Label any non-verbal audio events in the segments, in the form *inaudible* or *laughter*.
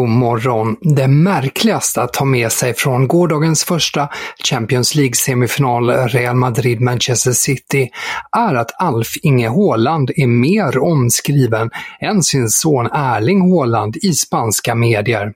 God morgon. Det märkligaste att ta med sig från gårdagens första Champions League-semifinal Real Madrid-Manchester City är att Alf Inge Haaland är mer omskriven än sin son Erling Haaland i spanska medier.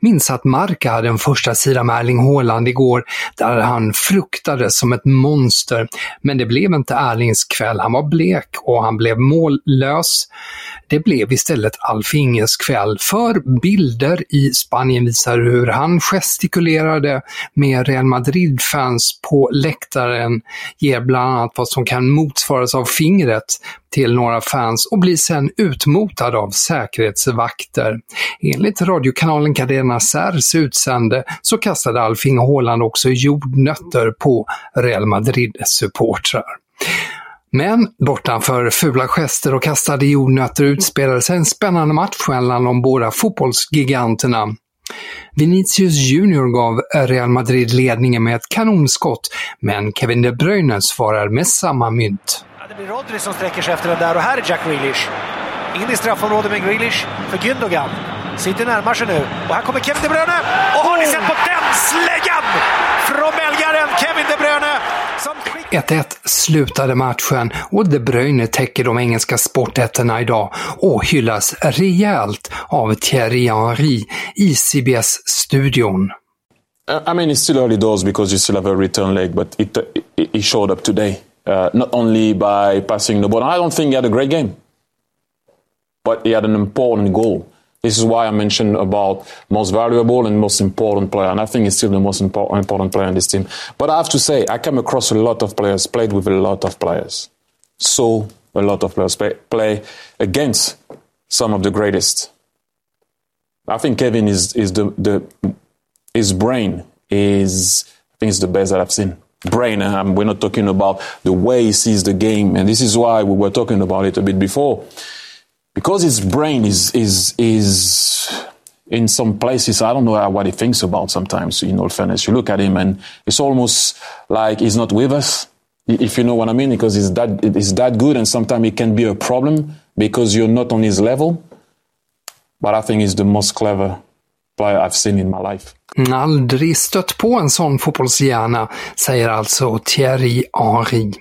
Minns att Marca hade en första sida med Erling Haaland igår där han fruktades som ett monster, men det blev inte Erlings kväll. Han var blek och han blev mållös. Det blev istället Alf Inges kväll, för bilder i Spanien visar hur han gestikulerade med Real Madrid-fans på läktaren, ger bland annat vad som kan motsvaras av fingret till några fans och blir sen utmotad av säkerhetsvakter. Enligt radiokanalen Cadena Sers utsände så kastade Alf Inge Haaland också jordnötter på Real Madrid-supportrar. Men bortanför fula gester och kastade jordnötter utspelade sig en spännande match mellan de båda fotbollsgiganterna. Vinicius Junior gav Real Madrid ledningen med ett kanonskott, men Kevin De Bruyne svarar med samma mynt. Ja, det blir Rodri som sträcker sig efter den där och här är Jack Grealish. In i straffområdet med Grealish för Gündogan. City närmar sig nu och här kommer Kevin De Bruyne. Och har ni sett på den släggan från belgaren Kevin De Bruyne? 1-1 slutade matchen och De Bruyne täcker de engelska sportätterna idag och hyllas rejält av Thierry Henry i CBS-studion. I mean, it's still early doors because you still have a return leg, but it, it, it showed up today. Uh, not only by passing the ball, I don't think he had a great game, but he had an important goal. This is why I mentioned about most valuable and most important player, and I think he's still the most important, player in this team. But I have to say, I came across a lot of players, played with a lot of players, saw a lot of players play, play against some of the greatest. I think Kevin is is the the his brain is I think it's the best that I've seen. Brain, um, we're not talking about the way he sees the game, and this is why we were talking about it a bit before because his brain is is is in some places I don't know what he thinks about sometimes. In all fairness, you look at him and it's almost like he's not with us, if you know what I mean, because he's that he's that good, and sometimes it can be a problem because you're not on his level. But I think he's the most clever player I've seen in my life. Aldrig stött på en sån fotbollshjärna, säger alltså Thierry Henry.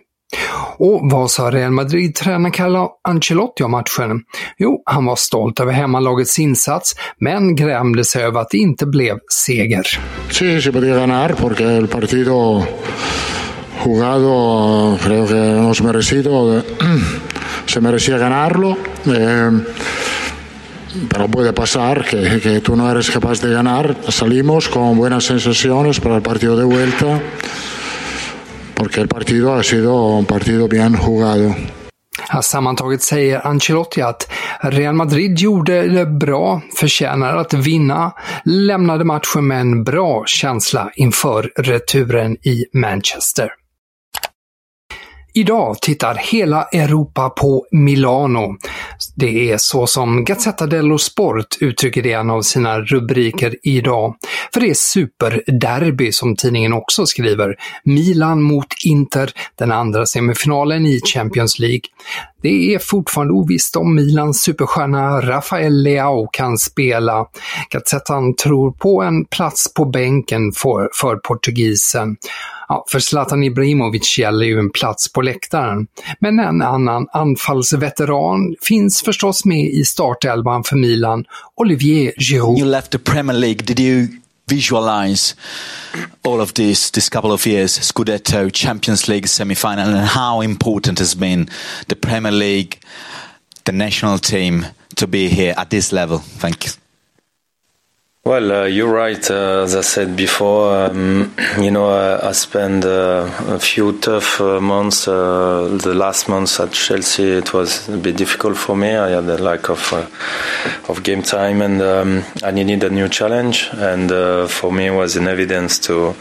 Och vad sa Real Madrid-tränaren Carlo Ancelotti om matchen? Jo, han var stolt över hemmalagets insats, men grämde sig över att det inte blev seger. Sí, se podía ganar porque el partido jugado creo que hemos merecido, *clears throat* se merecía ganarlo. Eh, pero puede pasar que, que, tú no eres capaz de ganar. Salimos con buenas sensaciones para el partido de vuelta porque el partido ha sido un partido bien jugado. Sammantaget säger Ancelotti att Real Madrid gjorde det bra, förtjänar att vinna, lämnade matchen med en bra känsla inför returen i Manchester. Idag tittar hela Europa på Milano. Det är så som Gazzetta dello Sport uttrycker det i en av sina rubriker idag. För det är superderby som tidningen också skriver. Milan mot Inter, den andra semifinalen i Champions League. Det är fortfarande ovisst om Milans superstjärna Rafael Leao kan spela. Gazettan tror på en plats på bänken för, för portugisen. Ja, för Zlatan Ibrahimovic gäller ju en plats på läktaren. Men en annan anfallsveteran finns förstås med i startelvan för Milan, Olivier Giroud. You left the Premier League, did you visualize all of this this couple of years Scudetto Champions League semi-final and how important has been the Premier League the national team to be here at this level. Thank you Well, uh, you're right. Uh, as I said before, um, you know, I, I spent uh, a few tough uh, months. Uh, the last months at Chelsea, it was a bit difficult for me. I had a lack of uh, of game time, and um, I needed a new challenge. And for me, it was in evidence to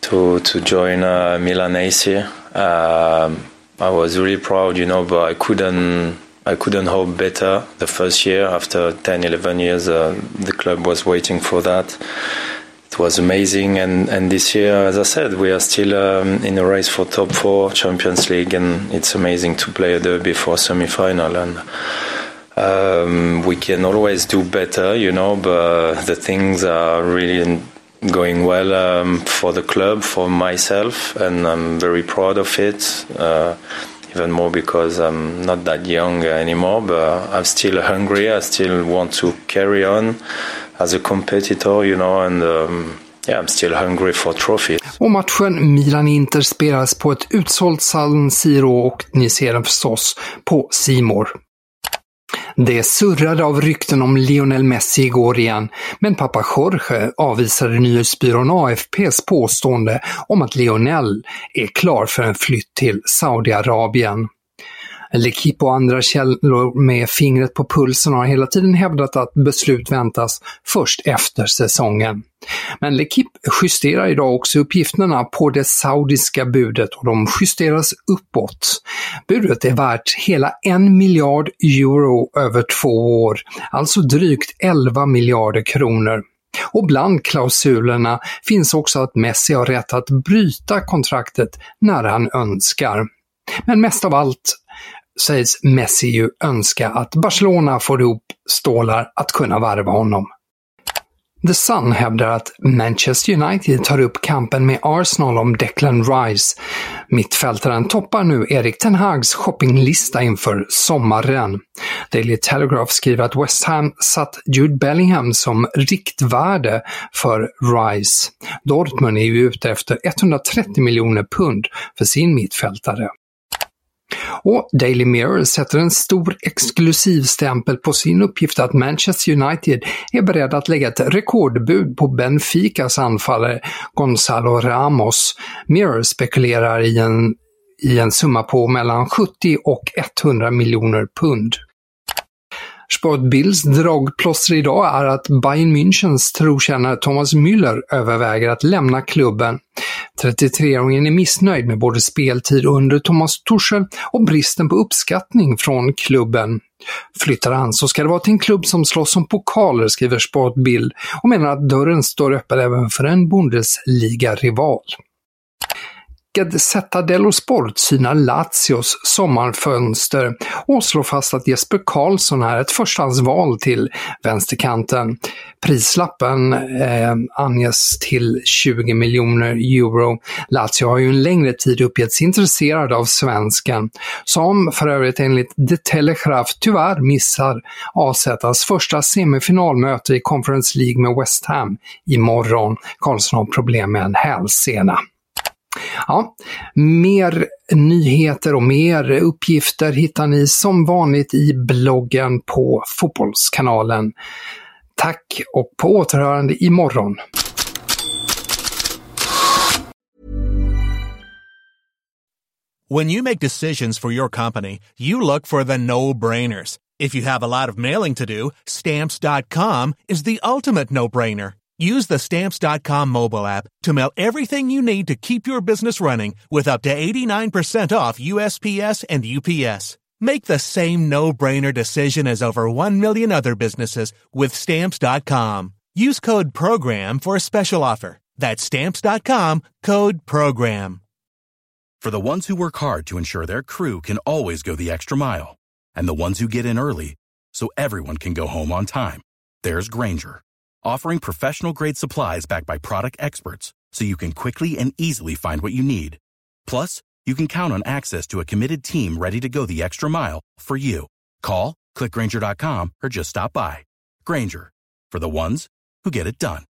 to to join Milan AC. Um, I was really proud, you know, but I couldn't I couldn't hope better. The first year, after 10, 11 years, uh, the club was waiting for that. It was amazing, and, and this year, as I said, we are still um, in a race for top four Champions League, and it's amazing to play a derby for semi-final. And um, we can always do better, you know, but the things are really going well um, for the club, for myself, and I'm very proud of it. Uh, even more because I'm not that young anymore, but I'm still hungry. I still want to carry on as a competitor, you know, and um, yeah, I'm still hungry for trophies. Och matchen Milan-Inter spelas på ett utsålt San Siro och ni ser den förstås på Simor. Det surrade av rykten om Lionel Messi igår igen, men pappa Jorge avvisade nyhetsbyrån AFPs påstående om att Lionel är klar för en flytt till Saudiarabien. Lekip och andra källor med fingret på pulsen har hela tiden hävdat att beslut väntas först efter säsongen. Men Lekip justerar idag också uppgifterna på det saudiska budet och de justeras uppåt. Budet är värt hela en miljard euro över två år, alltså drygt 11 miljarder kronor. Och bland klausulerna finns också att Messi har rätt att bryta kontraktet när han önskar. Men mest av allt sägs Messi ju önska att Barcelona får ihop stålar att kunna varva honom. The Sun hävdar att Manchester United tar upp kampen med Arsenal om Declan Rice. Mittfältaren toppar nu Erik Ten Hags shoppinglista inför sommaren. Daily Telegraph skriver att West Ham satt Jude Bellingham som riktvärde för Rice. Dortmund är ju ute efter 130 miljoner pund för sin mittfältare. Och Daily Mirror sätter en stor exklusiv stämpel på sin uppgift att Manchester United är beredda att lägga ett rekordbud på Benficas anfallare Gonzalo Ramos. Mirror spekulerar i en, i en summa på mellan 70 och 100 miljoner pund. Sportbills dragplåster idag är att Bayern Münchens trotjänare Thomas Müller överväger att lämna klubben. 33-åringen är missnöjd med både speltid under Thomas Tuchel och bristen på uppskattning från klubben. Flyttar han så ska det vara till en klubb som slåss om pokaler, skriver Sportbild och menar att dörren står öppen även för en Bundesliga-rival. Gazzetta dello Sport synar Lazios sommarfönster och slår fast att Jesper Karlsson är ett förstahandsval till vänsterkanten. Prislappen eh, anges till 20 miljoner euro. Lazio har ju en längre tid uppgetts intresserad av svensken, som för övrigt enligt The Telegraph tyvärr missar AZs första semifinalmöte i Conference League med West Ham imorgon. Karlsson har problem med en hälsena. Ja, mer nyheter och mer uppgifter hittar ni som vanligt i bloggen på Fotbollskanalen. Tack och på återhörande imorgon! When you make decisions for your company, you look for the no-brainers. If you have a lot of mailing to do, stamps.com is the ultimate no-brainer. Use the Stamps.com mobile app to mail everything you need to keep your business running with up to 89% off USPS and UPS. Make the same no-brainer decision as over 1 million other businesses with stamps.com. Use code program for a special offer. That's stamps.com, code program. For the ones who work hard to ensure their crew can always go the extra mile and the ones who get in early so everyone can go home on time, there's Granger, offering professional grade supplies backed by product experts so you can quickly and easily find what you need. Plus, you can count on access to a committed team ready to go the extra mile for you. Call, clickgranger.com, or just stop by. Granger, for the ones who get it done.